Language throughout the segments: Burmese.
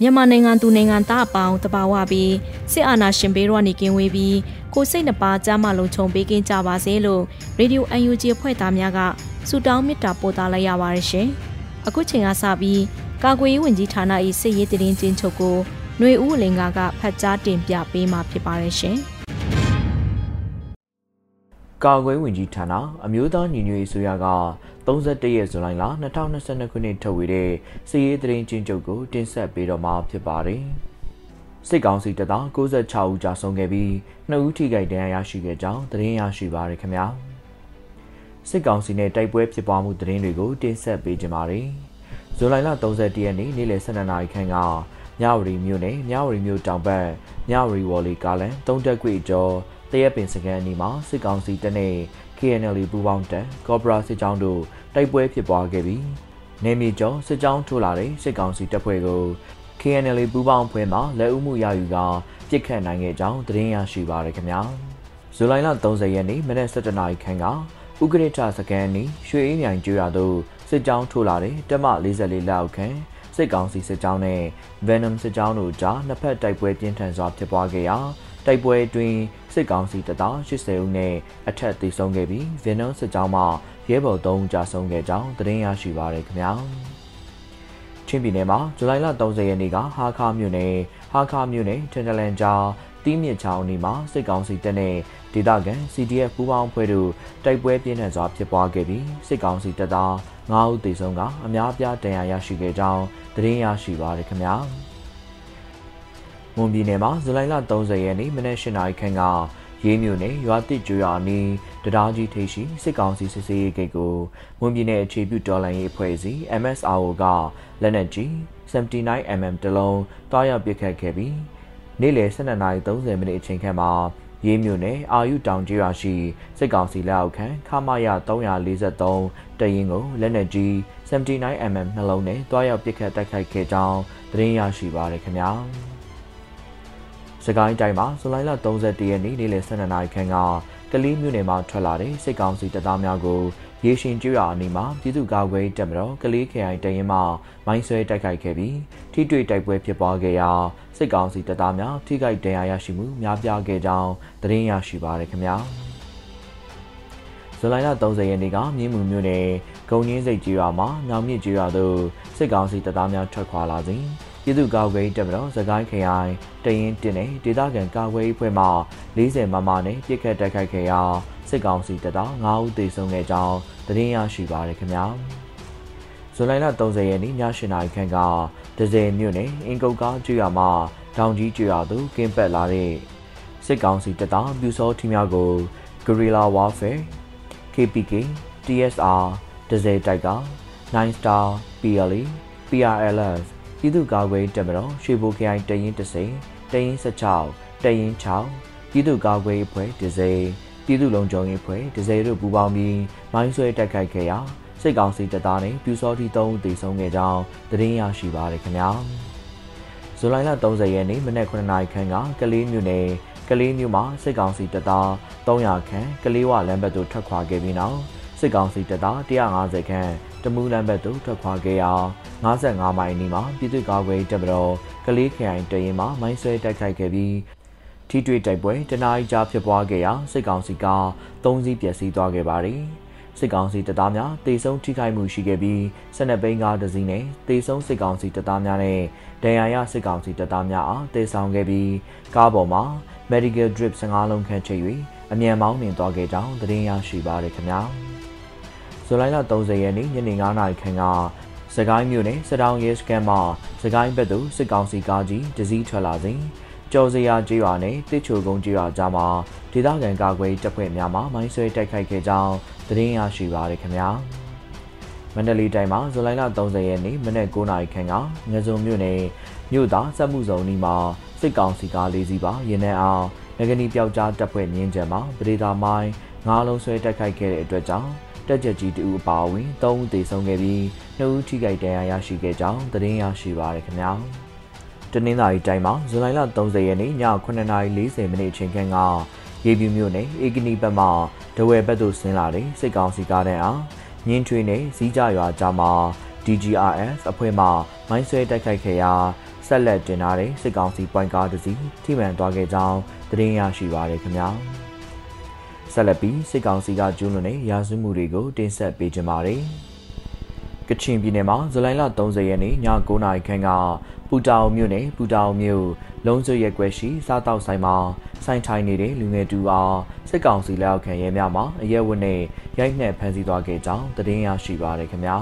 မြန်မာနိုင်ငံသူနိုင်ငံသားအပေါင်းတဘာဝပြီးစစ်အာဏာရှင်ဘေးရောနေကင်းဝေးပြီးကိုစိတ်နှပါကြားမလုံးခြုံပေးကင်းကြပါစေလို့ရေဒီယို UNG ဖွဲ့သားများကဆုတောင်းမေတ္တာပို့သလိုက်ရပါတယ်ရှင်။အခုချိန်ကစပြီးကာကွယ်ရေးဝန်ကြီးဌာန၏စစ်ရေးတရင်ချင်းချုပ်ကိုຫນွေဦးလင်ကကဖတ်ကြားတင်ပြပေးမှာဖြစ်ပါတယ်ရှင်။ ကာကွယ်ဝင်ကြီးဌာနအမျိုးသားညီညွတ်ရေးဆိုရက31ရက်ဇူလိုင်လ2022ခုနှစ်ထုတ်ဝေတဲ့စီရေးသတင်းချင်းချုပ်ကိုတင်ဆက်ပေးတော့မှာဖြစ်ပါတယ်။စစ်ကောင်စီတပ်သား96ဦးကြာဆုံးခဲ့ပြီး2ဦးထိခိုက်ဒဏ်ရာရရှိခဲ့ကြောင်းသတင်းရရှိပါရခင်ဗျာ။စစ်ကောင်စီနဲ့တိုက်ပွဲဖြစ်ပွားမှုသတင်းတွေကိုတင်ဆက်ပေးကြပါမယ်။ဇူလိုင်လ31ရက်နေ့နေ့လယ်12နာရီခန့်က မြဝတီမြို့နယ်မြဝတီမြို့တောင်ဘက်မြဝတီဝေါ်လီကားလန်၃တက်ကွေကျော်တရက်ပင်စကန်အနီးမှာစစ်ကောင်စီတပ်နဲ့ KNL ပူးပေါင်းတပ်ကော့ဘရာစစ်ကြောင်းတို့တိုက်ပွဲဖြစ်ပွားခဲ့ပြီးနေမီကျော်စစ်ကြောင်းထိုးလာတဲ့စစ်ကောင်စီတပ်ဖွဲ့ကို KNL ပူးပေါင်းဖွဲ့မှလက်ဦးမှုရယူကပြစ်ခတ်နိုင်ခဲ့ကြောင်းသတင်းရရှိပါရခင်ဗျာဇူလိုင်လ30ရက်နေ့မနက်7:00နာရီခန့်ကဥက္ကဋ္ဌစကန်နီရွှေအေးမြိုင်ကျွရသို့စစ်ကြောင်းထိုးလာတဲ့တက်မ44လက်အောက်ခံ စစ်ကောင်စီစစ်ကြောင်းနဲ့ Venom စစ်ကြောင်းတို့ကြားနှစ်ဖက်တိုက်ပွဲပြင်းထန်စွာဖြစ်ပွားခဲ့ရာတိုက်ပွဲအတွင်းစစ်ကောင်စီတပ်သား80ဦးနဲ့အထက်သေဆုံးခဲ့ပြီး Venom စစ်ကြောင်းမှရဲဘော်3ဦးကြာဆုံးခဲ့ကြောင်းသတင်းရရှိပါရခင်ဗျာချင်းပြည်နယ်မှာဇူလိုင်လ30ရက်နေ့ကဟာခါမြို့နယ်ဟာခါမြို့နယ်ထန်တလန်ကြားတီးမြစ်ချောင်းအနီးမှာစစ်ကောင်စီတပ်နဲ့ဒေသခံ CDF ပူးပေါင်းဖွဲ့တို့တိုက်ပွဲပြင်းထန်စွာဖြစ်ပွားခဲ့ပြီးစစ်ကောင်စီတပ်သား9ဦးသေဆုံးကအများအပြားဒဏ်ရာရရှိခဲ့ကြောင်းသတင်းရရှိပါရခင်ဗျာမွန်ပြည်နယ်မှာဇူလိုင်လ30ရက်နေ့မနက်၈နာရီခန့်ကရေးမြို့နယ်ရွာတစ်ကျွာနီးတရားကြီးထိပ်ရှိစစ်ကောင်စီစစ်ဆေးရေးဂိတ်ကိုမွန်ပြည်နယ်အခြေပြုတော်လှန်ရေးအဖွဲ့အစည်း MSRO ကလက်နက်ကြီး 79mm တလုံးတွားရောက်ပစ်ခတ်ခဲ့ပြီး နေ့လယ်12:30မိနစ်အချိန်ခန့်မှာရေးမြို့နယ်အာယုတောင်ကျွာရှိစစ်ကောင်စီလက်အောက်ခံခမာယ343တရင်ကိုလက်နက်ကြီး 79mm နှလုံးနဲ့တွားရောက်ပစ်ခတ်တိုက်ခိုက်ခဲ့ကြောင်းသတင်းရရှိပါရခင်ဗျာ။စကိုင်းတိုင်းမှာဇူလိုင်လ31ရက်နေ့နေ့လယ်12နာရီခန့်ကကလေးမြို့နယ်မှာထွက်လာတဲ့စစ်ကောင်စီတပ်သားများကို ရေရှင်ကျွရအနီးမှာပြည်သူ့ကာကွယ်တပ်မတော်ကလေးခရိုင်တရင်မှမိုင်းဆွဲတိုက်ခိုက်ခဲ့ပြီးထိတွေ့တိုက်ပွဲဖြစ်ပွားခဲ့ရာစစ်ကောင်စီတပ်သားများထိခိုက်ဒဏ်ရာရရှိမှုများပြားခဲ့ကြောင်းသတင်းရရှိပါရခင်ဗျာဇူလိုင်လ30ရက်နေ့ကမြင်းမှုမြို့နယ်ဂုံရင်းစိတ်ကျွာမှာညောင်မြင့်ကျွာသို့စစ်ကောင်စီတပ်သားများထွက်ခွာလာစဉ်ပြည်သူ့ကာကွယ်ရေးတပ်မတော်စကိုင်းခရိုင်တရင်တင်တဲ့ဒေသခံကာကွယ်ရေးဖွဲ့မှ40မမနဲ့ပြစ်ခတ်တိုက်ခိုက်ခဲ့ရာ စစ်ကောင်စီတပ်သား9ဦးသေဆုံးခဲ့ကြောင်းသတင်းရရှိပါရခင်ဗျာဇွန်လ30ရက်နေ့ည8:00နာရီခန့်ကဒဇယ်မြို့နယ်အင်ကုတ်ကားကျွာမှာတောင်ကြီးကျွာသို့ကင်းပတ်လာတဲ့စစ်ကောင်စီတပ်သားပြူစောထီများကို Guerrilla Warfare KPK TSR ဒဇယ်တိုက်က9 Star PLA PRLF ပြည်သူ့ကာကွယ်တပ်မတော်ရွှေဘိုခရိုင်တရင်30တရင်16တရင်6ပြည်သူ့ကာကွယ်အဖွဲ့ဒဇယ် ပြည်သူ့လုံခြုံရေးအဖွဲ့ဒဇယ်တို့ပူးပေါင်းပြီးမိုင်းဆွဲတိုက်ခိုက်ခဲ့ရာစစ်ကောင်စီတပ်သားနဲ့ပြူစောတိ3ဦးသေဆုံးခဲ့ကြောင်းသတင်းရရှိပါရခင်ဗျာဇူလိုင်လ30ရက်နေ့မနက်9:00နာရီခန့်ကကလေးမြို့နယ်ကလေးမြို့မှာစစ်ကောင်စီတပ်သား300ခန့်ကလေးဝလမ်းဘက်သို့ထွက်ခွာခဲ့ပြီးနောက်စစ်ကောင်စီတပ်သား150ခန့်တမူးလမ်းဘက်သို့ထွက်ခွာခဲ့ရာ55မိုင်နီမှာပြည်သူ့ကာကွယ်တပ်မတော်ကလေးခရိုင်တရင်မှာမိုင်းဆွဲတိုက်ခိုက်ခဲ့ပြီး ထိတွေ့တိုက်ပွဲတနအီကြာဖြစ်ပွားခဲ့ရာစစ်ကောင်စီက3စီးပျက်စီးသွားခဲ့ပါတယ်။စစစ်ကောင်စီတပ်သားများတေဆုံးထိခိုက်မှုရှိခဲ့ပြီး12ဘိန်းကားတစ်စီးနဲ့တေဆုံးစစ်ကောင်စီတပ်သားများနဲ့ဒဏ်ရာရစစ်ကောင်စီတပ်သားများအားတေဆောင်ခဲ့ပြီးကားပေါ်မှာ medical drip 15လုံးခန့်ချိတ်၍အမြန်မောင်းနှင်သွားခဲ့ကြောင်းသတင်းရရှိပါရခင်ဗျာဇူလိုင်လ30ရက်နေ့ညနေ9:00နာရီခန့်ကစကိုင်းမြို့နယ်စတောင်ရဲစခန်းမှာစကိုင်းဘက်သို့စစ်ကောင်စီကားကြီးတစည်းထွက်လာစဉ် ကျော်စရာကျေးရွာနဲ့တစ်ချိုကုန်းကျေးရွာကြားမှာဒေသခံကာကွယ်တပ်ဖွဲ့များမှမိုင်းဆွဲတိုက်ခိုက်ခဲ့ကြောင်းသတင်းရရှိပါရခင်ဗျာမန္တလေးတိုင်းမှာဇူလိုင်လ30ရက်နေ့မနက်9:00နာရီခန့်ကငစုံမြို့နယ်မြို့သားစက်မှုဆောင်နီးမှာစစ်ကောင်စီကားလေးစီးပါရင်ထဲအောင်ငကနီပျောက်ကြားတပ်ဖွဲ့မြင်းကျံမှာပဒေသာမိုင်းငါးလုံးဆွဲတိုက်ခိုက်ခဲ့တဲ့အတွက်ကြောင့်တက်ကြကြီးတူအပါအဝင်၃ဦးသေဆုံးခဲ့ပြီး2ဦးထိခိုက်ဒဏ်ရာရရှိခဲ့ကြောင်းသတင်းရရှိပါရခင်ဗျာ တနင်္သာရီတိုင်းမှာဇူလိုင်လ30ရက်နေ့ည9:40မိနစ်အချိန်ခန့်ကရေပြူမြို့နယ်အေကနီဘက်မှဒဝဲဘက်သို့ဆင်းလာတဲ့စစ်ကောင်စီကားတဲ့အားညင်းထွေးနဲ့စီးကြရွာကြားမှာ DGRS အဖွဲ့မှမိုင်းဆွဲတိုက်ခိုက်ခဲ့ရာဆက်လက်တင်ထားတဲ့စစ်ကောင်စီပွိုင်ကားတစ်စီးထိမှန်သွားခဲ့ကြောင်းသတင်းရရှိပါရခင်ဗျာဆက်လက်ပြီးစစ်ကောင်စီကကျူးလွန်တဲ့ရာဇဝမှုတွေကိုတင်ဆက်ပေးကြပါမယ် ကချင်ပြည်နယ်မှာဇူလိုင်လ30ရက်နေ့ည9:00နာရီခန့်ကပူတောင်မြို့နယ်ပူတောင်မြို့လုံးစွရက်ကွက်ရှိစားတောက်ဆိုင်မှာဆိုင်ထိုင်နေတဲ့လူငယ်တူအားစစ်ကောင်စီလက်အောက်ခံရဲများမှအရဲဝတ်နဲ့ရိုက်နှက်ဖမ်းဆီးသွားခဲ့ကြောင်းသတင်းရရှိပါရခင်ဗျာ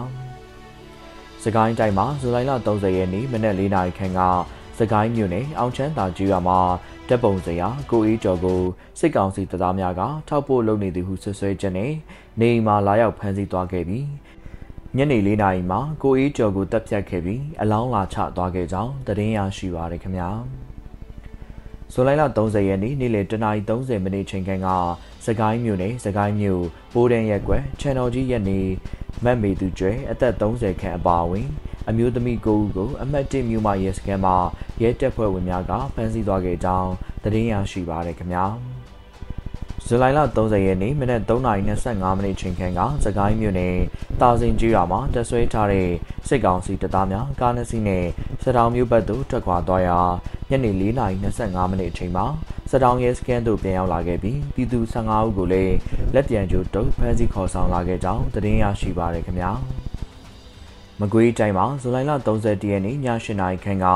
။စကိုင်းတိုင်းမှာဇူလိုင်လ30ရက်နေ့မနက်၄နာရီခန့်ကစကိုင်းမြို့နယ်အောင်ချမ်းသာကျွော်မှာတပ်ပုံစရာကိုအေးကျော်ကိုစစ်ကောင်စီတပ်သားများကထောက်ပို့လုပ်နေသည်ဟုဆွဆွဲချက်နဲ့နေအိမ်မှာလာရောက်ဖမ်းဆီးသွားခဲ့ပြီး ညနေ၄နာရီမှာကိုအေးကျော်ကိုတပ်ဖြတ်ခဲ့ပြီးအလောင်းလာချသွားခဲ့ကြောင်းသတင်းရရှိပါရခင်ဗျာ။ဇူလိုင်လ30ရက်နေ့နေ့လယ်10:30မိနစ်ချိန်ခန့်ကစကိုင်းမြို့နယ်စကိုင်းမြို့ပိုးတန်းရက်ကွယ် Channel ကြီးရက်နေမတ်မေသူကျွဲအသက်30ခန့်အပါအဝင်အမျိုးသမီး9ဦးကိုအမှတ်1မြို့မရဲစခန်းမှာရဲတပ်ဖွဲ့ဝင်များကဖမ်းဆီးသွားခဲ့ကြောင်းသတင်းရရှိပါရခင်ဗျာ ဇူလိုင်လ30ရက်နေ့မနက်3:25မိနစ်ချိန်ခန့်ကစကိုင်းမြို့နယ်တာစင်ကျွော်မှာတဆွဲထားတဲ့စစ်ကောင်စီတပ်သားများကားနှစ်စီးနဲ့စတောင်မြို့ဘက်သို့ထွက်ခွာသွားရာညနေ4:25မိနစ်အချိန်မှာစတောင်ရဲစခန်းသို့ပြန်ရောက်လာခဲ့ပြီးပြည်သူ15ဦးကိုလည်းလက်ပြန်ကျိုးတုပ်ဖမ်းဆီးခေါ်ဆောင်လာခဲ့ကြောင်းသတင်းရရှိပါရခင်ဗျာမကွေးတိုင်းမှာဇူလိုင်လ30ရက်နေ့ည8နာရီခန့်က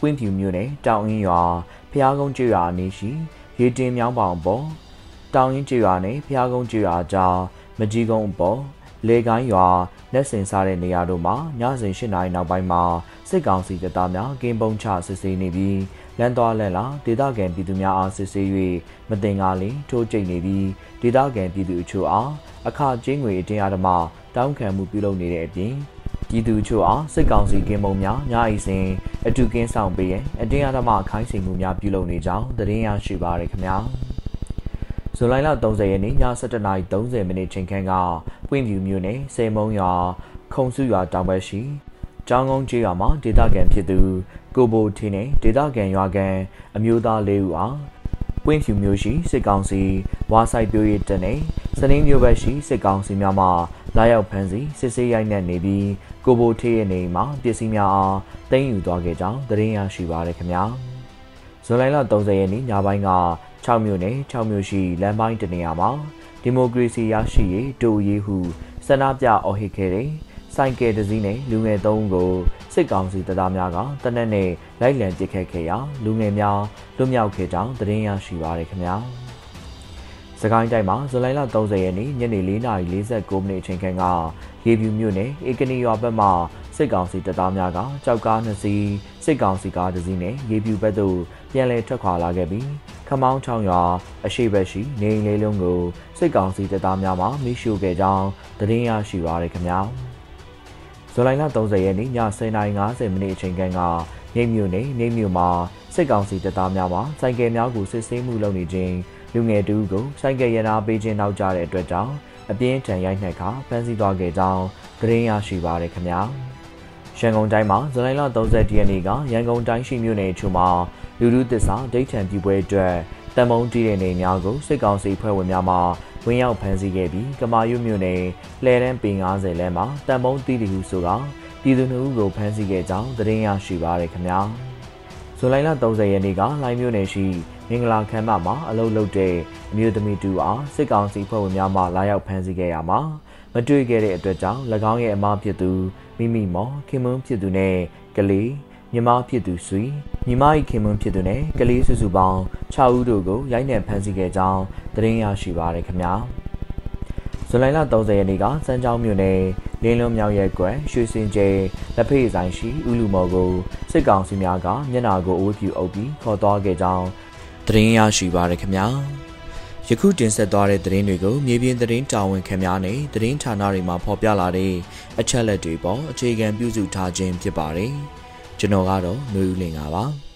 ပွင့်ဖြူမြို့နယ်တောင်အင်းရွာဖျားကုန်းကျွော်အနီးရှိရေတင်မြောင်းပေါင်ပေါ် တောင်ရင်ကျွော်နဲ့ဖျားကုန်းကျွော်ကြားမကြီးကုန်းအပေါ်လေကိုင်းရွာလက်ဆင်စားတဲ့နေရာတို့မှာညစဉ်၈နာရီနောက်ပိုင်းမှာစစ်ကောင်စီတပ်သားများကင်းပုံချစစ်ဆေးနေပြီးလမ်းသွားလမ်းလာဒေသခံပြည်သူများအားစစ်ဆေး၍မတင်ကားလင်ထိုးကျိတ်နေပြီးဒေသခံပြည်သူအချို့အားအခကျင်းငွေအတင်းအဓမ္မတောင်းခံမှုပြုလုပ်နေတဲ့အပြင်ပြည်သူချို့အားစစ်ကောင်စီကင်းမုံများညအိစဉ်အတူကင်းဆောင်ပေးရင်အတင်းအဓမ္မခိုင်းစေမှုများပြုလုပ်နေကြောင်းသတင်းရရှိပါရခင်ဗျာ ဇူလိုင်လ30ရက်နေ့ည7:30မိနစ်ချိန်ခန့်ကပွင့်ဖြူမြို့နယ်စေမုံရွာခုံစုရွာတောင်ဘက်ရှိကျောင်းကုန်းကျေးရွာမှာဒေသခံဖြစ်သူကိုဘိုထင်းနဲ့ဒေသခံရွာကန်အမျိုးသား၄ဦးအားပွင့်ဖြူမျိုးရှိစစ်ကောင်စီဝါဆိုင်ပြိုးရတဲ့နဲ့စနင်းမျိုးဘက်ရှိစစ်ကောင်စီများမှလာရောက်ဖမ်းဆီးစစ်ဆေးရိုက်နှက်နေပြီးကိုဘိုထေးရဲ့နေမှာပစ္စည်းများအားတင်ယူသွားခဲ့ကြောင်းသတင်းရရှိပါရခင်ဗျာဇူလိုင်လ30ရက်နေ့ညပိုင်းက 6မြို့နယ်6မြို့ရှိလမ်းပိုင်းတနေရာမှာဒီမိုကရေစီရရှိရေးတူရေးဟုဆန္ဒပြအော်ဟစ်ခဲ့တဲ့ဆိုင်ကယ်တစ်စီးနဲ့လူငယ်၃ဦးကိုစစ်ကောင်စီတပ်သားများကတနက်နေ့လိုက်လံပစ်ခတ်ခဲ့ရာလူငယ်များလွတ်မြောက်ခဲ့ကြောင်းသတင်းရရှိပါရခင်ဗျာစကိုင်းတိုင်းမှာဇူလိုင်လ30ရက်နေ့ညနေ4:49မိနစ်အချိန်ခန့်ကရေပြူမြို့နယ်ဧကနီရွာဘက်မှစစ်ကောင်စီတပ်သားများကကြောက်ကားနှစ်စီးစစ်ကောင်စီကားတစ်စီးနဲ့ရေပြူဘက်သို့ပြန်လည်ထွက်ခွာလာခဲ့ပြီးခ မောင်းချောင်းရွာအရှိဘက်ရှိနေအိမ်လေးလုံးကိုစစ်ကောင်စီတပ်သားများမှမိရှို့ခဲ့ကြောင်းသတင်းရရှိပါရခင်ဗျာဇူလိုင်လ30ရက်နေ့ည10:50မိနစ်အချိန်ခန့်ကမြိတ်မြို့နယ်မြိတ်မြို့မှာစစ်ကောင်စီတပ်သားများမှစိုက်ကယ်များကိုစစ်ဆေးမှုလုပ်နေခြင်းလူငယ်တူကိုစိုက်ကယ်ရနာပေးခြင်းနောက်ကျတဲ့အတွက်ကြောင့်အပြင်းထန်ရိုက်နှက်ခါဖမ်းဆီးသွားခဲ့ကြောင်းသတင်းရရှိပါရခင်ဗျာရန်ကုန်တိုင်းမှာဇူလိုင်လ30ရက်နေ့ကရန်ကုန်တိုင်းရှိမြို့နယ်ချို့မှာ လူလူသစ္စာဒိတ်ထန်ပြပွဲအတွက်တံမုံတီးတဲ့နေများကိုစစ်ကောင်စီဖွဲ့ဝင်များမှဝင်ရောက်ဖမ်းဆီးခဲ့ပြီးကမာရွတ်မြို့နယ်လှဲတန်းပင်90လမ်းမှာတံမုံတီးတီဟုဆိုကပြည်သူနှုတ်ကိုဖမ်းဆီးခဲ့ကြောင်းသတင်းရရှိပါရခင်ဗျာဇူလိုင်လ30ရက်နေ့ကလိုင်းမြို့နယ်ရှိမင်္ဂလာခမ်းမမှာအလုပ်လုပ်တဲ့အမျိုးသမီးတူအားစစ်ကောင်စီဖွဲ့ဝင်များမှလာရောက်ဖမ်းဆီးခဲ့ရမှာမတွေ့ခဲ့တဲ့အတွက်ကြောင့်၎င်းရဲ့အမဖြစ်သူမိမိမော်ခင်မွန်းဖြစ်သူနဲ့ကလေးညီမဖြစ်သူဆွေ ညီမ၏ခင်မွန်းဖြစ်သူနဲ့ကလေးစုစုပေါင်း6ဦးတို့ကိုရိုက်နှက်ဖမ်းဆီးခဲ့ကြောင်းသတင်းရရှိပါရခင်ဗျာဇူလိုင်လ30ရက်နေ့ကစမ်းချောင်းမြို့နယ်လင်းလုံးမြောက်ရဲကွယ်ရွှေစင်ကျဲလက်ဖေးဆိုင်ရှိဥလူမော်ကိုစစ်ကောင်စီများကမျက်နာကိုအဝတ်ပြုအုပ်ပြီးခေါ်သွားခဲ့ကြောင်းသတင်းရရှိပါရခင်ဗျာယခုတင်ဆက်သွားတဲ့သတင်းတွေကိုမြေပြင်သတင်းတာဝန်ခံများနဲ့သတင်းဌာနတွေမှာဖော်ပြလာတဲ့အချက်လက်တွေပေါ်အခြေခံပြုစုထားခြင်းဖြစ်ပါတယ်။ ကျွန်တော်ကတော့ຫນွေဦးလင်ပါ။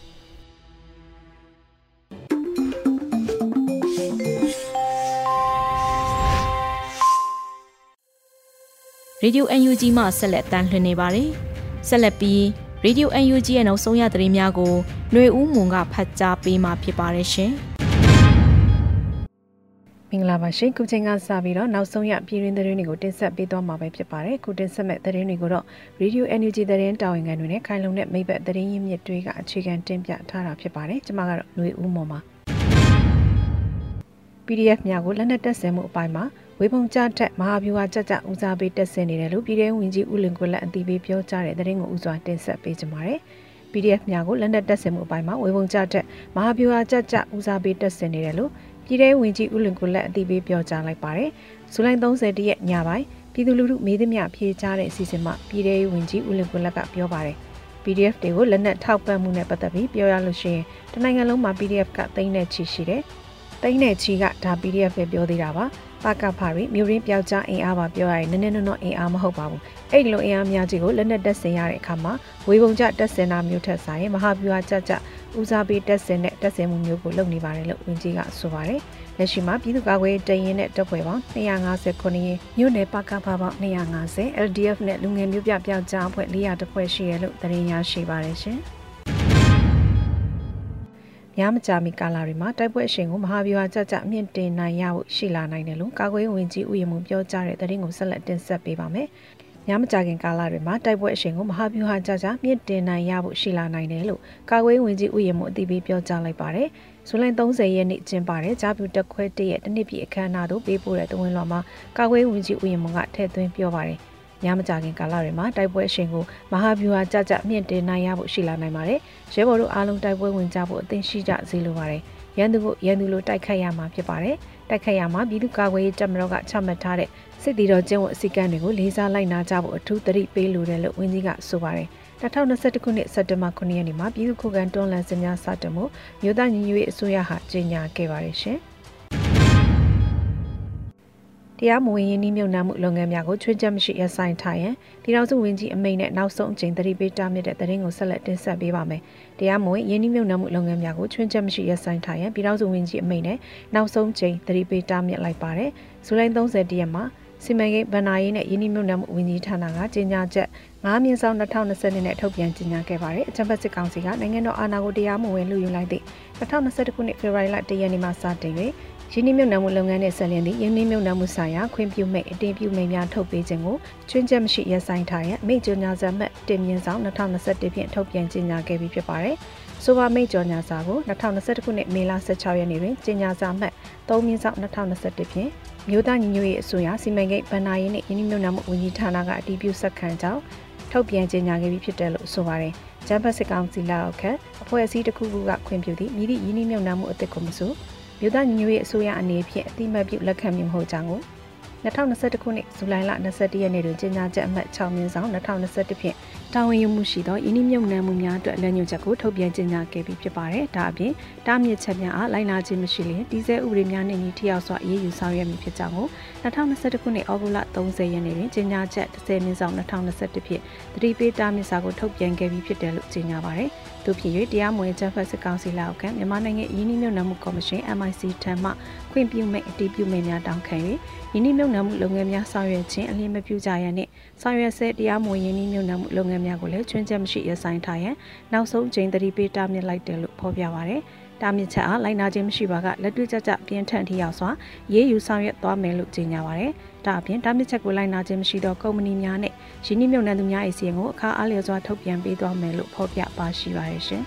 ရေဒီယို UNG မှဆက်လက်တမ်းလှည့်နေပါတယ်။ဆက်လက်ပြီးရေဒီယို UNG ရဲ့နောက်ဆုံးရသတင်းများကိုຫນွေဦးမွန်ကဖတ်ကြားပေးမှာဖြစ်ပါတယ်ရှင်။မ င်္ဂလာပါရှင်ခုချိန်ကစပြီးတော့နောက်ဆုံးရပြည်တွင်းသတင်းတွေကိုတင်ဆက်ပေးသွားမှာပဲဖြစ်ပါတယ်ခုတင်ဆက်မဲ့သတင်းတွေကိုတော့ Radio Energy သတင်းတာဝန်ခံတွေနဲ့ခိုင်လုံတဲ့မိဘသတင်းရင်းမြစ်တွေကအခြေခံတင်ပြထားတာဖြစ်ပါတယ်ကျွန်မကတော့ຫນွေဦးမော်ပါ PDF များကိုလက်နက်တက်ဆင်မှုအပိုင်းမှာဝေပုံကြထက်မဟာဗျူဟာကြကြဦးစားပေးတက်ဆင်နေတယ်လို့ပြည်ထောင်ဝင်ကြီးဦးလင်ကိုလက်အတီးပေးပြောကြားတဲ့သတင်းကိုဥစွာတင်ဆက်ပေးကြပါမယ်။ PDF များကိုလက်နက်တက်ဆင်မှုအပိုင်းမှာဝေပုံကြထက်မဟာဗျူဟာကြကြဦးစားပေးတက်ဆင်နေတယ်လို့ ပြည်ထောင်ဝင်ကြီးဦးလင်ကိုလက်အတီးပေးပြောကြားလိုက်ပါတယ်။ဇူလိုင်30ရက်ညပိုင်းပြည်သူလူထုမေးသမျှဖြေကြားတဲ့အစီအစဉ်မှာပြည်ထောင်ဝင်ကြီးဦးလင်ကိုလက်ကပြောပါတယ်။ PDF တွေကိုလက်နက်ထောက်ပံ့မှုနဲ့ပတ်သက်ပြီးပြောရလို့ရှိရင်တနိုင်ငံလုံးမှာ PDF ကသိန်းနဲ့ချီရှိတယ်။သိန်းနဲ့ချီကဒါ PDF ပဲပြောသေးတာပါ။ပကဖရီမြို့ရင်းပျောက်ကြားအင်အားပါပြောရရင်နည်းနည်းနော်အင်အားမဟုတ်ပါဘူးအဲ့ဒီလိုအင်အားများကြီးကိုလက်နက်တက်ဆင်ရတဲ့အခါမှာဝေပုံကျတက်ဆင်တာမျိုးထက်ဆိုင်မဟာဗျူဟာကြကြ ဦးစားပေးတက်ဆင်တဲ့တက်ဆင်မှုမျိုးကိုလုပ်နေပါတယ်လို့ဝန်ကြီးကဆိုပါတယ်လက်ရှိမှာပြည်သူ့ကာကွယ်တရင်နဲ့တပ်ဖွဲ့ပေါင်း259ရင်မြို့နယ်ပကဖပေါင်း250 LDF နဲ့လူငယ်မျိုးပြပျောက်ကြားအဖွဲ့400တဖွဲ့ရှိရလို့သတင်းရရှိပါတယ်ရှင်။ညမကြာမီကာလတွေမှာတိုက်ပွဲအရှင်ကိုမဟာဗျူဟာကြကြမြင့်တင်နိုင်ရဖို့ရှိလာနိုင်တယ်လို့ကာကွယ်ဝင်ကြီးဦးရမှုပြောကြားတဲ့သတင်းကိုဆက်လက်တင်ဆက်ပေးပါမယ်။ ညမကြာခင်ကာလတွေမှာတိုက်ပွဲအရှင်ကိုမဟာဗျူဟာကြကြမြင့်တင်နိုင်ရဖို့ရှိလာနိုင်တယ်လို့ကာကွယ်ဝင်ကြီးဦးရမှုအသိပေးပြောကြားလိုက်ပါတယ်။ဇူလိုင်30ရက်နေ့ကျင်းပတဲ့ဂျာပြူတက်ခွဲတရဲ့တနစ်ပြည်အခမ်းအနားသို့ပေးပို့တဲ့တဝင်းလွှာမှာကာကွယ်ဝင်ကြီးဦးရမှုကထည့်သွင်းပြောပါတယ်။ညမကြခင်ကာလတွေမှာတိုက်ပွဲအရှင်ကိုမဟာဗျူဟာကြကြမြင့်တင်နိုင်ရဖို့ရှိလာနိုင်ပါတယ်။ရဲဘော်တို့အားလုံးတိုက်ပွဲဝင်ကြဖို့အသင့်ရှိကြစေလိုပါတယ်။ရန်သူကိုရန်သူလိုတိုက်ခတ်ရမှာဖြစ်ပါတယ်။တိုက်ခတ်ရမှာပြည်သူ့ကာကွယ်ရေးတပ်မတော်ကချမှတ်ထားတဲ့ စစ်တီတော်ကျင်းဝတ်အစည်းကမ်းတွေကိုလေးစားလိုက်နာကြဖို့အထူးသတိပေးလိုတယ်လို့ဝန်ကြီးကဆိုပါတယ်။2021ခုနှစ်စက်တင်ဘာ9ရက်နေ့မှာပြည်သူ့ခုခံတွန်းလှန်စစ်များစတင်မှုမြို့သားညီညွတ်ရေးအစိုးရဟာကြေညာခဲ့ပါတယ်ရှင်။တရားမဝင်ရင်းနှီးမြှုပ်နှံမှုလုပ်ငန်းများကိုချွင်းချက်မရှိရပ်ဆိုင်းထားရန်ပြည်ထောင်စုဝန်ကြီးအမိန့်နဲ့နောက်ဆုံးအကြိမ်သတိပေးတားမြစ်တဲ့သတင်းကိုဆက်လက်တင်ဆက်ပေးပါမယ်။တရားမဝင်ရင်းနှီးမြှုပ်နှံမှုလုပ်ငန်းများကိုချွင်းချက်မရှိရပ်ဆိုင်းထားရန်ပြည်ထောင်စုဝန်ကြီးအမိန့်နဲ့နောက်ဆုံးအကြိမ်သတိပေးတားမြစ်လိုက်ပါတယ်။ဇူလိုင်30ရက်မှာ စီမံကိန်းဗဏ္ဍာရေးနဲ့ယင်းနှိမ့်မြုံနှံမှုဝန်ကြီးဌာနကကြေညာချက်9မြင်းဆောင်2020နဲ့ထုတ်ပြန်ကြေညာခဲ့ပါတယ်။အကြံဖက်စစ်ကောင်စီကနိုင်ငံတော်အာဏာကိုတရားမဝင်လူယူလိုက်သည့်2021ခုနှစ်ဖေဖော်ဝါရီလ1ရက်နေ့မှစတင်၍ရင်းနှီးမြှုပ်နှံမှုလုပ်ငန်းနဲ့ဆက်လျင်သည့်ရင်းနှီးမြှုပ်နှံမှုဆိုင်ရာခွင့်ပြုမိတ်အတင်ပြုမိတ်များထုတ်ပေးခြင်းကိုချွင်းချက်မရှိရပ်ဆိုင်းထားရန်မိတ်ကြော်ညာစာမှတ်တင်မြင့်ဆောင်2021ဖြင့်ထုတ်ပြန်ကြေညာခဲ့ပြီးဖြစ်ပါတယ်။ဆိုပါမိတ်ကြော်ညာစာကို2021ခုနှစ်မေလ16ရက်နေ့တွင်ကြေညာစာမှတ်3မြင့်ဆောင်2021ဖြင့် မြို့သားညီညွတ်ရေးအစိုးရစီမံကိန်းဗဏ္ဍာရေးနှင့်ရင်းနှီးမြှုပ်နှံမှုဝန်ကြီးဌာနကအတည်ပြုဆက်ခံကြောင်းထုတ်ပြန်ကြေညာခဲ့ပြီးဖြစ်တယ်လို့ဆိုပါတယ်။ဂျမ်ဘတ်စစ်ကောင်စီလက်အောက်ခံအဖွဲ့အစည်းတစ်ခုခုကခွင့်ပြုသည့်မြည်သည့်ရင်းနှီးမြှုပ်နှံမှုအသစ်ကိုမဆိုမြို့သားညီညွတ်ရေးအစိုးရအနေဖြင့်အတိမတ်ပြုလက်ခံမည်မဟုတ်ကြောင်းကို 2021ခုနှစ်ဇူလိုင်လ22ရက်နေ့တွင်ကြေညာချက်အမှတ်6မြင်းဆောင်2021ဖြင့်တာဝန်ယူမှုရှိသောယင်းနှမြုံနှံမှုများအတွက်လက်ညှိုးချက်ကိုထုတ်ပြန်ကြေညာခဲ့ပြီးဖြစ်ပါတယ်။ဒါအပြင်တားမြစ်ချက်များအားလိုက်နာခြင်းမရှိလျင်ဒီဇယ်ဥပဒေများနှင့်ညီထိရောက်စွာအရေးယူဆောင်ရွက်မည်ဖြစ်ကြောင်းကို2021ခုနှစ်ဩဂုတ်လ30ရက်နေ့တွင်ကြေညာချက်10မြင်းဆောင်2021ဖြင့်သတိပေးတားမြစ်စာကိုထုတ်ပြန်ခဲ့ပြီးဖြစ်တယ်လို့ကြေညာပါတယ်။ သို့ဖြစ်၍တရားမဝင်ချက်ဖက်စစ်ကောင်စီလက်အောက်ခံမြန်မာနိုင်ငံယင်းနှမြုံနှံမှုကော်မရှင် MIC ထံမှခွင့်ပြုမိတ်အတည်ပြုမိတ်များတောင်းခံ၍ယင်းနှမြုံနှံမှုလုပ်ငန်းများဆောင်ရွက်ခြင်းအလင်းမပြုကြရန်နှင့်ဆောင်ရွက်ဆဲတရားမဝင်ယင်းနှမြုံနှံမှုလုပ်ငန်းများကိုလည်းချွင်းချက်မရှိရဆိုင်ထားရန်နောက်ဆုံးအကြိမ်သတိပေးတားမြစ်လိုက်တယ်လို့ဖော်ပြပါရယ်တာမြင့်ချက်အားလိုက်နာခြင်းမရှိပါကလက်တွေ့ကြကြပြင်းထန်ထိရောက်စွာရေးယူဆောင်ရွက်သွားမယ်လို့ကြေညာပါရယ် ဒါအပြင်တာမြင့်ချက်ကိုလိုက်နာခြင်းမရှိသောကုမ္ပဏီများနဲ့ရင်းနှီးမြှုပ်နှံသူများ၏စီရင်ကိုအခါအားလျော်စွာထုတ်ပြန်ပေးသွားမယ်လို့ဖော်ပြပါရှိပါရရှင်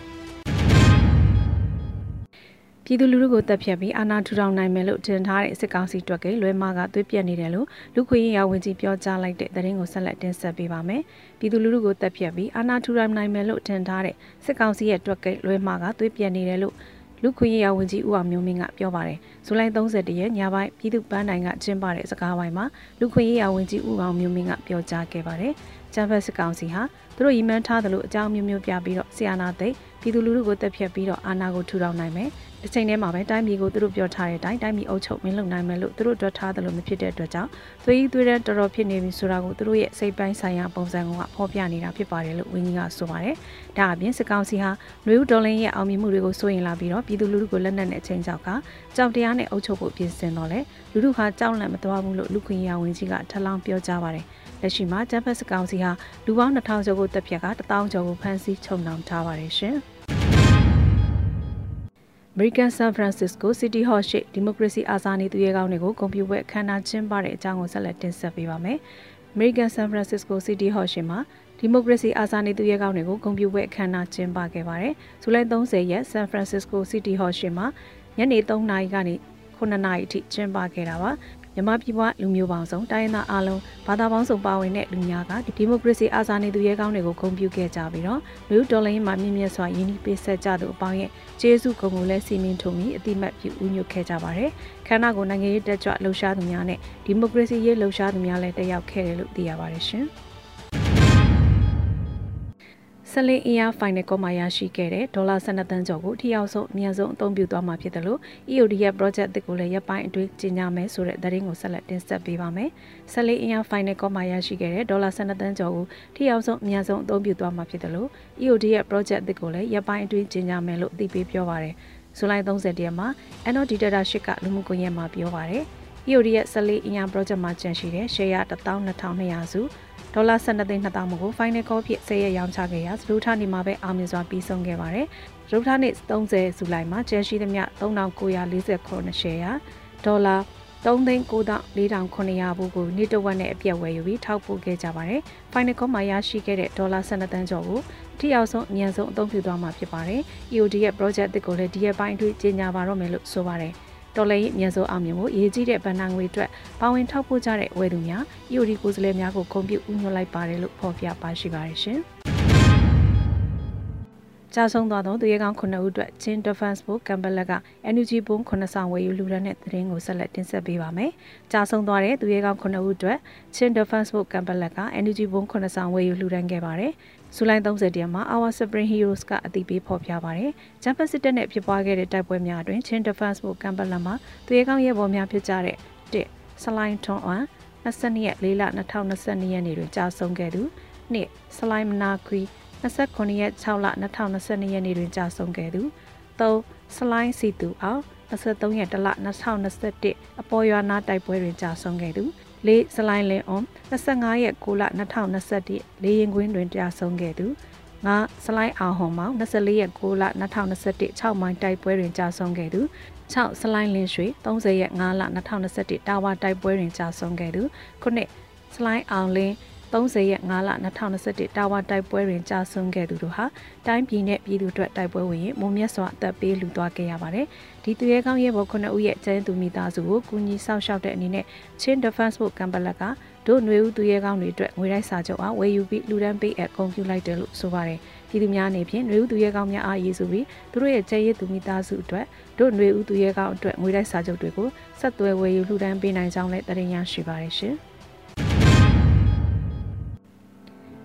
ပြည်သူလူထုကိုတပ်ဖြတ်ပြီးအာဏာထူထောင်နိုင်မယ်လို့ထင်ထားတဲ့စစ်ကောင်စီတွက်ကလွဲမာကသွေးပြက်နေတယ်လို့လူခွေရေးရဝန်ကြီးပြောကြားလိုက်တဲ့သတင်းကိုဆက်လက်တင်ဆက်ပေးပါမယ်။ပြည်သူလူထုကိုတပ်ဖြတ်ပြီးအာဏာထူထောင်နိုင်မယ်လို့ထင်ထားတဲ့စစ်ကောင်စီရဲ့တွက်ကလွဲမာကသွေးပြက်နေတယ်လို့ လူခွေရေးရဝန်ကြီးဦးအောင်မျိုးမင်းကပြောပါတယ်။ဇူလိုင်30ရက်ညပိုင်းပြည်သူ့ပန်းတိုင်ကကျင်းပတဲ့စကားဝိုင်းမှာလူခွေရေးရဝန်ကြီးဦးအောင်မျိုးမင်းကပြောကြားခဲ့ပါတယ်။ကျန်းဖက်စစ်ကောင်စီဟာသူတို့ရည်မှန်းထားသလိုအကြောင်းမျိုးမျိုးပြပြီးတော့ဆီယနာသိပြည်သူလူထုကိုတပ်ဖြတ်ပြီးတော့အာဏာကိုထူထောင်နိုင်မယ်။ တစ်ချိန်တည်းမှာပဲတိုင်းပြည်ကိုသူတို့ပြောထားတဲ့အတိုင်းတိုင်းပြည်အုပ်ချုပ်မင်းလုပ်နိုင်မယ်လို့သူတို့တွက်ထားတယ်လို့မဖြစ်တဲ့အတွက်ကြောင့်သွေးကြီးသွေးတန်းတော်တော်ဖြစ်နေပြီဆိုတာကိုသူတို့ရဲ့စိတ်ပိုင်းဆိုင်ရာပုံစံကဖော်ပြနေတာဖြစ်ပါတယ်လို့ဝင်းကြီးကဆိုပါတယ်။ဒါအပြင်စစ်ကောင်စီဟာနှွေဦးဒေါ်လင်းရဲ့အောင်မြင်မှုတွေကိုစိုးရင်လာပြီးတော့ပြည်သူလူထုကိုလက်နက်နဲ့အချိန်ကြောက်ကကြောက်တရားနဲ့အုပ်ချုပ်ဖို့ပြင်ဆင်တော့လေလူထုဟာကြောက်လန့်မသွားဘူးလို့လူခွင့်ရဝင်ကြီးကထပ်လောင်းပြောကြားပါတယ်။လက်ရှိမှာဂျပန်စစ်ကောင်စီဟာလူပေါင်း2000ကျော်ကိုတပ်ဖြတ်က1000ကျော်ကိုဖမ်းဆီးချုပ်နှောင်ထားပါတယ်ရှင်။ American San Francisco City Hall ရှိဒီမိုကရေစီအာဇာနည်သူရဲကောင်းတွေကိုဂုဏ်ပြုပွဲအခမ်းအနားကျင်းပတဲ့အကြောင်းကိုဆက်လက်တင်ဆက်ပေးပါမယ်။ American San Francisco City Hall ရှိမှာဒီမိုကရေစီအာဇာနည်သူရဲကောင်းတွေကိုဂုဏ်ပြုပွဲအခမ်းအနားကျင်းပခဲ့ပါတယ်။ဇူလိုင်30ရက် San Francisco City Hall ရှိမှာညနေ3နာရီကနေ9နာရီအထိကျင်းပခဲ့တာပါ မြမပြည်ပွားလူမျိုးပေါင်းစုံတိုင်းရင်းသားအားလုံးဘာသာပေါင်းစုံပါဝင်တဲ့လူများကဒီမိုကရေစီအာဇာနည်သူရဲကောင်းတွေကိုဂုဏ်ပြုခဲ့ကြပြီးတော့လူဒေါ်လာရင်းမှာမြင့်မြတ်စွာယင်းနှီးပေးဆက်ကြသူအပေါင်းရဲ့ကျေးဇူးဂုဏ်ကိုလည်းစီမင်းထုံပြီးအတိမတ်ပြုဥညွတ်ခဲ့ကြပါတယ်။ခန္ဓာကိုယ်နိုင်ငံရေးတက်ကြွလှုပ်ရှားသူများနဲ့ဒီမိုကရေစီရေးလှုပ်ရှားသူများလည်းတက်ရောက်ခဲ့တယ်လို့သိရပါတယ်ရှင်။ ဆလင်းအင်အားဖိုင်နယ်ကောမှာရရှိခဲ့တဲ့ဒေါ်လာ12သန်းကျော်ကိုထိရောက်ဆုံးအများဆုံးအသုံးပြုသွားမှာဖြစ်တယ်လို့ EOD ရဲ့ project တစ်ကိုလည်းရပ်ပိုင်းအတွင်းကြီးညာမယ်ဆိုတဲ့သတင်းကိုဆက်လက်တင်ဆက်ပေးပါမယ်။ဆလင်းအင်အားဖိုင်နယ်ကောမှာရရှိခဲ့တဲ့ဒေါ်လာ12သန်းကျော်ကိုထိရောက်ဆုံးအများဆုံးအသုံးပြုသွားမှာဖြစ်တယ်လို့ EOD ရဲ့ project တစ်ကိုလည်းရပ်ပိုင်းအတွင်းကြီးညာမယ်လို့အသိပေးပြောပါရယ်။ဇူလိုင်30ရက်မှာ NOD data ရှစ်ကလူမှုကွန်ရက်မှာပြောပါရယ်။ EOD ရဲ့ဆလင်းအင်အား project မှာကျန်ရှိတဲ့ share 12200စု ဒေါ်လာ12သိန်း2000မှုကို final call ဖြစ်ဆဲရရောင်းချခဲ့ရာစလူထာနေမှာပဲအောင်မြင်စွာပြီးဆုံးခဲ့ပါတယ်။စလူထာနေ့30ဇူလိုင်မှာကျန်ရှိသမျှ3948 share ဒေါ်လာ3သိန်း9400ဘူးကိုနေ့တဝက်နဲ့အပြည့်ဝယ်ယူပြီးထောက်ပို့ခဲ့ကြပါတယ်။ Final Call မှာရရှိခဲ့တဲ့ဒေါ်လာ12တန်းကျော်ကိုထိရောက်ဆုံးအမြန်ဆုံးအသုံးပြုသွားမှာဖြစ်ပါတယ်။ EOD ရဲ့ project တစ်ကိုလည်းဒီရက်ပိုင်းအတွင်းကြီးညာပါတော့မယ်လို့ဆိုပါတယ်။ တော်လည်းမြန်စိုးအောင်မြင်ဖို့ရေးကြီးတဲ့ဗဏ္ဍာငွေအတွက်ပါဝင်ထောက်ပို့ကြတဲ့ဝယ်သူများ EOD ကိုယ်စားလှယ်များကိုဂုဏ်ပြုဥညွှတ်လိုက်ပါတယ်လို့ဖော်ပြပါရှိပါတယ်ရှင်။ကြာဆုံးသွားသောသူရဲကောင်း9ဦးအတွက်ချင်း Defense Book ကမ်ဘလက်က NUG ဘုံ9ဆောင်ဝယ်ယူလူရတဲ့သတင်းကိုဆက်လက်တင်ဆက်ပေးပါမယ်။ကြာဆုံးသွားတဲ့သူရဲကောင်း9ဦးအတွက်ချင်း Defense Book ကမ်ဘလက်က NUG ဘုံ9ဆောင်ဝယ်ယူလူရန်ခဲ့ပါတယ်။ ဇူလိုင်30ရက်မှာ Our Spring Heroes ကအသိပေးဖော်ပြပါတယ်။ဂျမ်ပစစ်တပ်နဲ့ဖြစ်ပွားခဲ့တဲ့တိုက်ပွဲများအတွင်းချင်း Defense Book ကမ်ဘလက်မှာသူရဲကောင်းရဲဘော်များဖြစ်ကြတဲ့1ဆလိုင်းထွန်အွန်22ရက်4လ2022ရက်နေ့တွင်ကြာဆုံးခဲ့သူ2ဆလိုင်းမနာခွီ29ရက်6လ2022ရက်နေ့တွင်ကြာဆုံးခဲ့သူ3စလိုင်းစီတူအောင်23ရက်တလ2021အပေါ်ရွာနာတိုက်ပွဲတွင်ကြာဆုံးခဲ့သူ ၄စလိုင်းလင်းအွန်25ရက်6လ2021လေရင်ကွင်းတွင်ကြာဆုံးခဲ့သူငါစလိုင်းအောင်ဟွန်မောင်24ရက်6လ2021 6မိုင်တိုက်ပွဲတွင်ကြာဆုံးခဲ့သူ6စလိုင်းလင်းရွှေ30ရက်5လ2021တာဝါတိုက်ပွဲတွင်ကြာဆုံးခဲ့သူခုနှစ်စလိုင်းအောင်လင်း 30ရက်5လ2021တာဝါတိုက်ပွဲတွင်ကြာဆုံးခဲ့သူတို့ဟာတိုင်းပြည်နဲ့ပြည်သူအတွက်တိုက်ပွဲဝင်ရင်မုံမြတ်စွာအသက်ပေးလူသွားခဲ့ရပါတယ်။ဒီသူရဲကောင်းရဲဘော်9ဦးရဲ့ကျန်းသူမိသားစုကိုကူညီစောင့်ရှောက်တဲ့အနေနဲ့ Chin Defense Book ကမ်ဘလက်ကတို့ຫນွေဦးသူရဲကောင်းတွေအတွက်ငွေတိုက်စာချုပ်အားဝယ်ယူပြီးလူဒန်းပေးအပ်ကုန်ပြုလိုက်တယ်လို့ဆိုပါတယ်။ပြည်သူများအနေဖြင့်ຫນွေဦးသူရဲကောင်းများအားရည်စုပြီးသူတို့ရဲ့ကျန်းရဲသူမိသားစုအတွက်တို့ຫນွေဦးသူရဲကောင်းအတွက်ငွေတိုက်စာချုပ်တွေကိုဆက်သွယ်ဝယ်ယူလူဒန်းပေးနိုင်ကြောင်းလည်းတင်ပြရရှိပါတယ်ရှင်။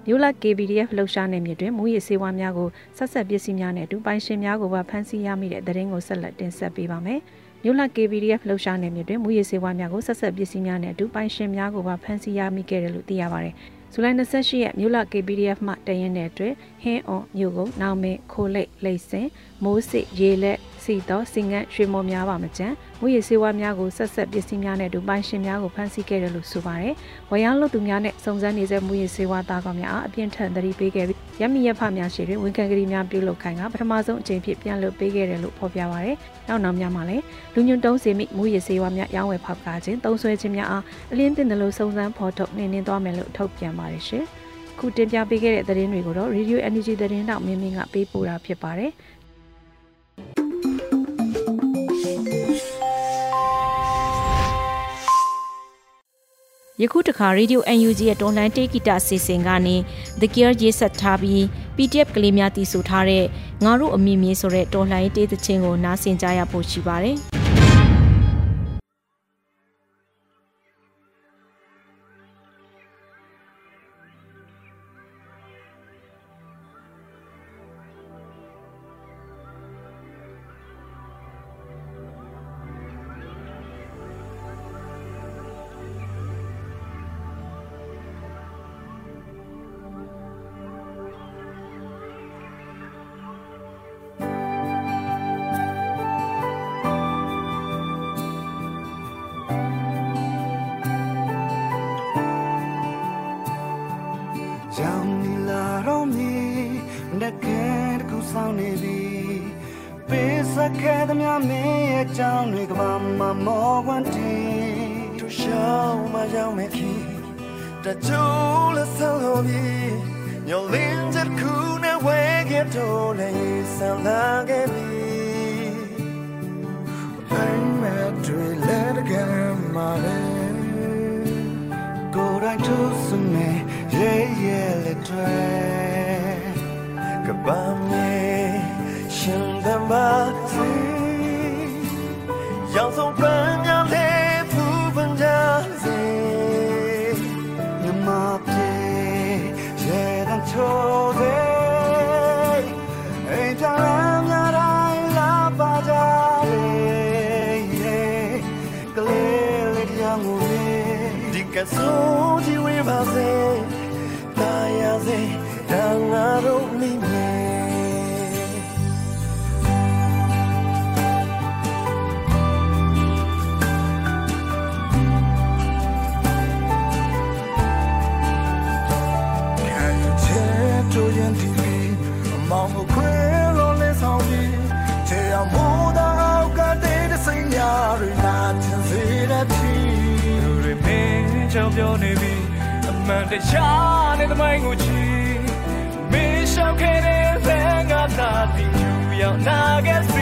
မြို့လ KBDF လှုပ်ရှားနယ်မြေတွင်မူရည်စေဝါများကိုဆက်ဆက်ပစ္စည်းများနဲ့အတူပိုင်ရှင်များကိုပါဖမ်းဆီးရမိတဲ့သတင်းကိုဆက်လက်တင်ဆက်ပေးပါမယ်။မြို့လ KBDF လှုပ်ရှားနယ်မြေတွင်မူရည်စေဝါများကိုဆက်ဆက်ပစ္စည်းများနဲ့အတူပိုင်ရှင်များကိုပါဖမ်းဆီးရမိခဲ့တယ်လို့သိရပါတယ်။ဇူလိုင်28ရက်မြို့လ KBDF မှတရင်တဲ့အတွက်ဟင်းအွန်မြို့ကုန်းနောင်မဲခိုလိတ်လိတ်စင်မိုးစစ်ရေလက် စီတော့စင်ငန်းရွှေမော်များပါမကြံမူရည်စေဝါများကိုဆက်ဆက်ပစ္စည်းများနဲ့ဒူပိုင်ရှင်များကိုဖမ်းဆီးခဲ့တယ်လို့ဆိုပါတယ်။ဝရမ်းလုသူများနဲ့စုံစမ်းနေတဲ့မူရည်စေဝါသားကောင်များအားအပြင်းထန်သတိပေးခဲ့ပြီးရမီရဖများရှိတွင်ဝန်ခံကလေးများပြုလုပ်ခိုင်းကပထမဆုံးအကြိမ်ဖြစ်ပြန်လွတ်ပေးခဲ့တယ်လို့ဖော်ပြပါတယ်။နောက်နောက်များမှာလည်းလူညွန့်တုံးစီမိမူရည်စေဝါများရောင်းဝယ်ဖောက်ကားခြင်းတုံးဆွဲခြင်းများအားအလင်းတင်တယ်လို့စုံစမ်းဖော်ထုတ်နေနေသွားမယ်လို့ထုတ်ပြန်ပါတယ်ရှင်။ခုတင်ပြပေးခဲ့တဲ့သတင်းတွေကိုတော့ Radio Energy သတင်းတောက်မင်းမင်းကပေးပို့တာဖြစ်ပါတယ်။ ယခုတခါ Radio UNG ရဲ့တွန်လှန်တေးဂီတအစီအစဉ်ကနေ The Gear ရေးဆက်ထားပြီး PDF ကလေးများတည်ဆိုထားတဲ့ငါတို့အမိမြေဆိုတဲ့တွန်လှန်တေးသချင်းကိုနားဆင်ကြရဖို့ရှိပါတယ်။ ခဲ့သမျှမင်းရဲ့ကြောင်းတွေကဘာမှမောကွန်တီသူရှောင်းမရောက်မဲ့ခင်တချို့လက်ဆောင်လို့ပြီးညလင်းချက်ခုနဲ့ဝဲခဲ့တော့လေဆန်လာခဲ့ပြီ I'm mad to let again my Go right to some yeah yeah let try Goodbye ရှင်သမားစီရောင်ဆုံးပန်းများလေးဖူးပန်းကြစေမြမပြေရေတန်ချိုးစေအိမ်ကြရများ တိုင်းလာပါကြလေကလေးလေးတရားငိုလေးဒီကဆိုးကြီးဝေးပါစေတာယာစေတန်ငါတို့မိမြေကြောင်ပြောနေပြီအမှန်တရားနဲ့သမိုင်းကိုချီ ရော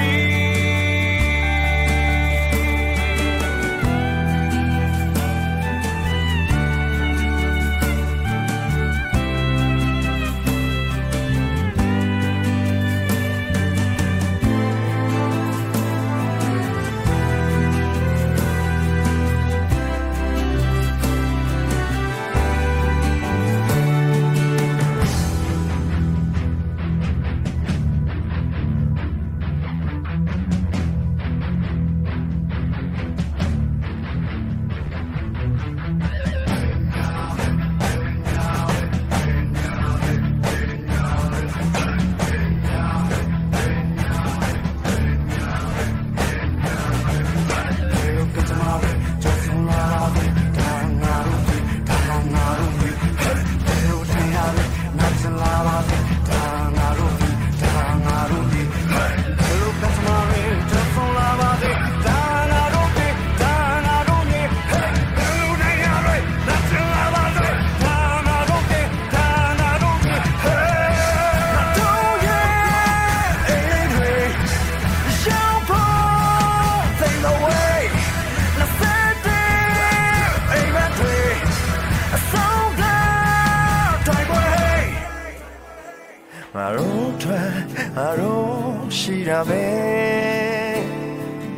မယ်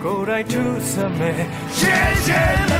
ကိုယ်တိုင်သူစမယ် Yeah yeah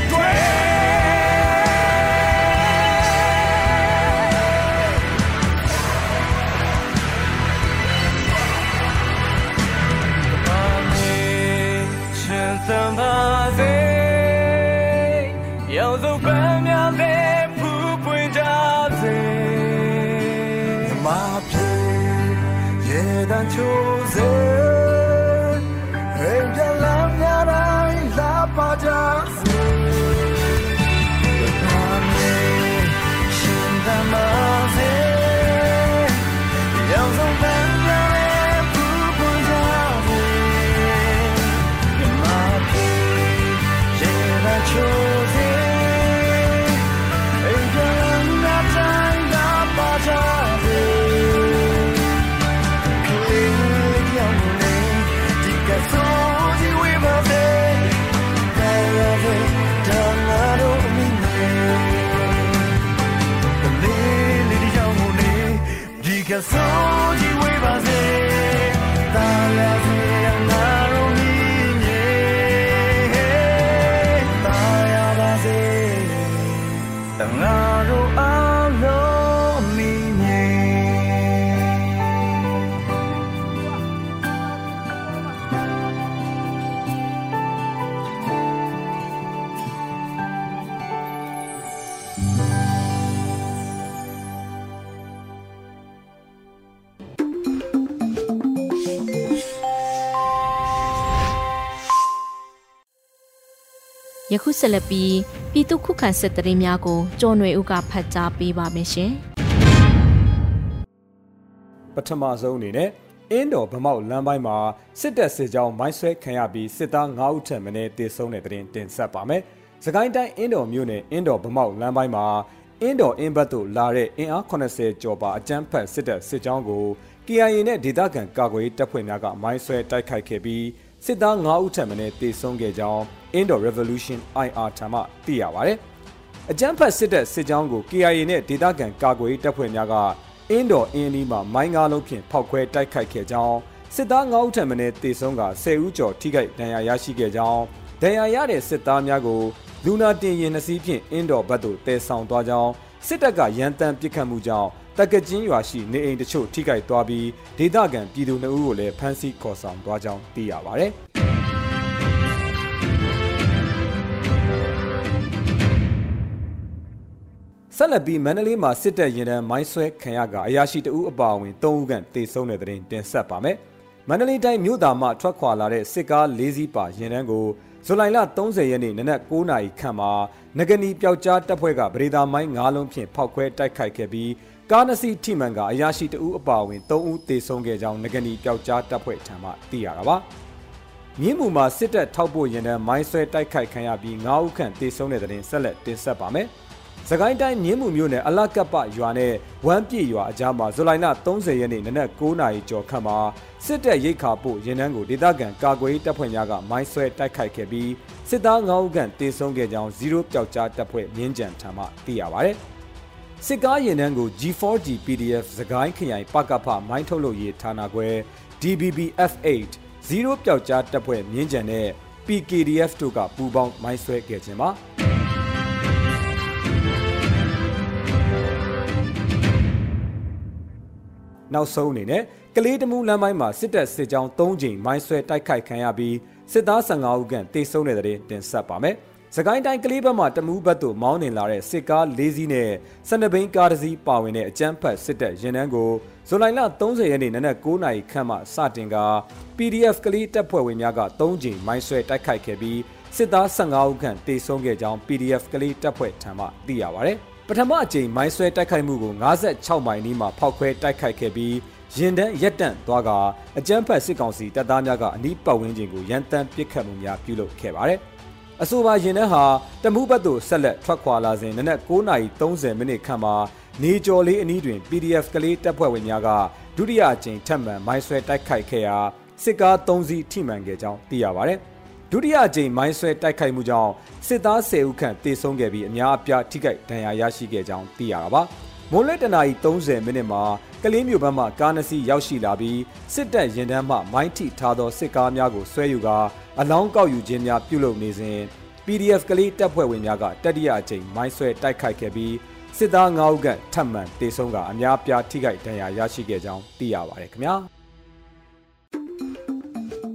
ယခုဆက်လက်ပြီးပြည်သူခုခံစစ်တရင်များကိုကျော်ຫນွေဦးကဖတ်ကြားပေးပါမယ်ရှင်။ပထမဆုံးအနေနဲ့အင်းတော်ဗမောက်လမ်းပိုင်းမှာစစ်တပ်စစ်ကြောင်းမိုင်းဆွဲခံရပြီးစစ်သား9ဦးထက်မနည်းတေဆုံးတဲ့တဲ့တင်တင်ဆက်ပါမယ်။စကိုင်းတိုင်းအင်းတော်မြို့နယ်အင်းတော်ဗမောက်လမ်းပိုင်းမှာအင်းတော်အင်းဘတ်သို့လာတဲ့အင်အား80ကျော်ပါအကြမ်းဖက်စစ်တပ်စစ်ကြောင်းကို KIA နဲ့ဒေသခံကာကွယ်ရေးတပ်ဖွဲ့များကမိုင်းဆွဲတိုက်ခိုက်ခဲ့ပြီး စစ်သား9ဦးထက်မနည်းတေဆုံးခဲ့ကြောင်းအင်းတော် Revolution IR ထံမှသိရပါဗျ။အကြမ်းဖက်စစ်တပ်စစ်ကြောင်းကို KIA နဲ့ဒေသခံကာကွယ်ရေးတပ်ဖွဲ့များကအင်းတော်အင်းအနီးမှာမိုင်းကားလုံးဖြင့်ဖောက်ခွဲတိုက်ခိုက်ခဲ့ကြောင်းစစ်သား9ဦးထက်မနည်းတေဆုံးက10ဦးကျော်ထိခိုက်ဒဏ်ရာရရှိခဲ့ကြောင်းဒဏ်ရာရတဲ့စစ်သားများကိုလူနာတင်ရင်နှစီးဖြင့်အင်းတော်ဘက်သို့တည်ဆောင်သွားကြောင်းစစ်တပ်ကရန်တမ်းပစ်ခတ်မှုကြောင့် တက်ကကျင်းရွာရှိနေအိမ်တချို့ထိခိုက်သွားပြီးဒေသခံပြည်သူ2ဦးကိုလည်းဖမ်းဆီးခေါ်ဆောင်သွားကြောင်းသိရပါဗျ။ဆက်လက်ပြီးမန္တလေးမှာစစ်တပ်ရင်တန်းမိုင်းဆွဲခံရကအရာရှိတအုပ်အပါအဝင်၃ဦးခန့်တေဆုံးတဲ့တဲ့တင်တင်ဆက်ပါမယ်။မန္တလေးတိုင်းမြို့သားမှထွက်ခွာလာတဲ့စစ်ကား၄စီးပါရင်တန်းကိုဇူလိုင်လ30ရက်နေ့နနက်9နာရီခန့်မှာငကနီပျောက်ကြားတပ်ဖွဲ့ကဗရေဒါမိုင်း၅လုံးဖြင့်ဖောက်ခွဲတိုက်ခိုက်ခဲ့ပြီး ကားနှစ်စီးထိမှန်ကအရာရှိတအုပ်အပါအဝင်၃ဦးတေဆုံးခဲ့ကြောင်းငကနီပျောက်ကြားတပ်ဖွဲ့ထံမှသိရတာပါ။မြင်းမူမှာစစ်တပ်ထောက်ပို့ရင်တန်းမိုင်းဆွဲတိုက်ခိုက်ခံရပြီး9ဦးခန့်တေဆုံးတဲ့တဲ့တင်ဆက်လက်တင်ဆက်ပါမယ်။စကိုင်းတိုင်းမြင်းမူမြို့နယ်အလကပ်ပရွာနဲ့ဝမ်းပြည့်ရွာအကြားမှာဇူလိုင်လ30ရက်နေ့နနက်9နာရီကျော်ခန့်မှာစစ်တပ်ရိတ်ခါပို့ရင်နှန်းကိုဒေသခံကာကွယ်ရေးတပ်ဖွဲ့များကမိုင်းဆွဲတိုက်ခိုက်ခဲ့ပြီးစစ်သား9ဦးခန့်တေဆုံးခဲ့ကြောင်း0ပျောက်ကြားတပ်ဖွဲ့မြင်းကြံထံမှသိရပါဗျ။ စစ်ကားရင်နှန်းကို G4G PDF စကိုင်းခရိုင်ပကဖမိုင်းထုတ်လုပ်ရေးဌာနခွဲ DBB F8 0ပျောက်ကြားတပ်ဖွဲ့မြင်းကြံနဲ့ PKDF တို့ကပူးပေါင်းမိုင်းဆွဲခဲ့ခြင်းပါ။နောက်ဆုံးအနေနဲ့ကလေးတမူးလမ်းပိုင်းမှာစစ်တပ်စစ်ကြောင်း၃ကြိမ်မိုင်းဆွဲတိုက်ခိုက်ခံရပြီးစစ်သား15ဦးခန့်တေဆုံးတဲ့တဲ့တင်ဆက်ပါမယ်။ စကိုင်းတိုင်းကလေးဘက်မှာတမူးဘက်သို့မောင်းနှင်လာတဲ့စစ်ကား၄စီးနဲ့စနဘိန်းကားတစ်စီးပါဝင်တဲ့အကြမ်းဖက်စစ်တပ်ရင်နှန်းကိုဇူလိုင်လ30ရက်နေ့နနက်9နာရီခန့်မှစတင်က PDF ကလေးတပ်ဖွဲ့ဝင်များက၃ကြိမ်မိုင်းဆွဲတိုက်ခိုက်ခဲ့ပြီးစစ်သား15ဦးခန့်တေဆုံးခဲ့ကြောင်း PDF ကလေးတပ်ဖွဲ့ထံမှသိရပါဗျ။ပထမအကြိမ်မိုင်းဆွဲတိုက်ခိုက်မှုကို56မိုင်နီးမှာဖောက်ခွဲတိုက်ခိုက်ခဲ့ပြီးရင်တန်းရက်တန့်သွားကအကြမ်းဖက်စစ်ကောင်စီတပ်သားများကအနီးပတ်ဝန်းကျင်ကိုရန်တမ်းပစ်ခတ်မှုများပြုလုပ်ခဲ့ပါတယ်။ အဆိုပါရင်တန်းဟာတမှုဘက်သို့ဆက်လက်ထွက်ခွာလာစဉ်နနက်9:30မိနစ်ခန့်မှာနေကျော်လေးအနီးတွင် PDF ကလေးတပ်ဖွဲ့ဝင်များကဒုတိယအကြိမ်ထပ်မံမိုင်းဆွဲတိုက်ခိုက်ခဲ့ရာစစ်ကား3စီးထိမှန်ခဲ့ကြောင်းသိရပါတယ်။ဒုတိယအကြိမ်မိုင်းဆွဲတိုက်ခိုက်မှုကြောင့်စစ်သား10ဦးခန့်တေဆုံးခဲ့ပြီးအများအပြားထိခိုက်ဒဏ်ရာရရှိခဲ့ကြောင်းသိရတာပါ။မွန်လက်တနာရီ30မိနစ်မှာ ကလေးမျိုးဘက်မှကားနှစ်စီးရောက်ရှိလာပြီးစစ်တပ်ရင်တန်းမှမိုင်းထိထားသောစစ်ကားများကိုဆွဲယူကာအလောင်းကောက်ယူခြင်းများပြုလုပ်နေစဉ် PDF ကလေးတပ်ဖွဲ့ဝင်များကတတိယအကြိမ်မိုင်းဆွဲတိုက်ခိုက်ခဲ့ပြီးစစ်သား9ဦးကထပ်မံတေဆုံးကအများအပြားထိခိုက်ဒဏ်ရာရရှိခဲ့ကြောင်းသိရပါတယ်ခင်ဗျာ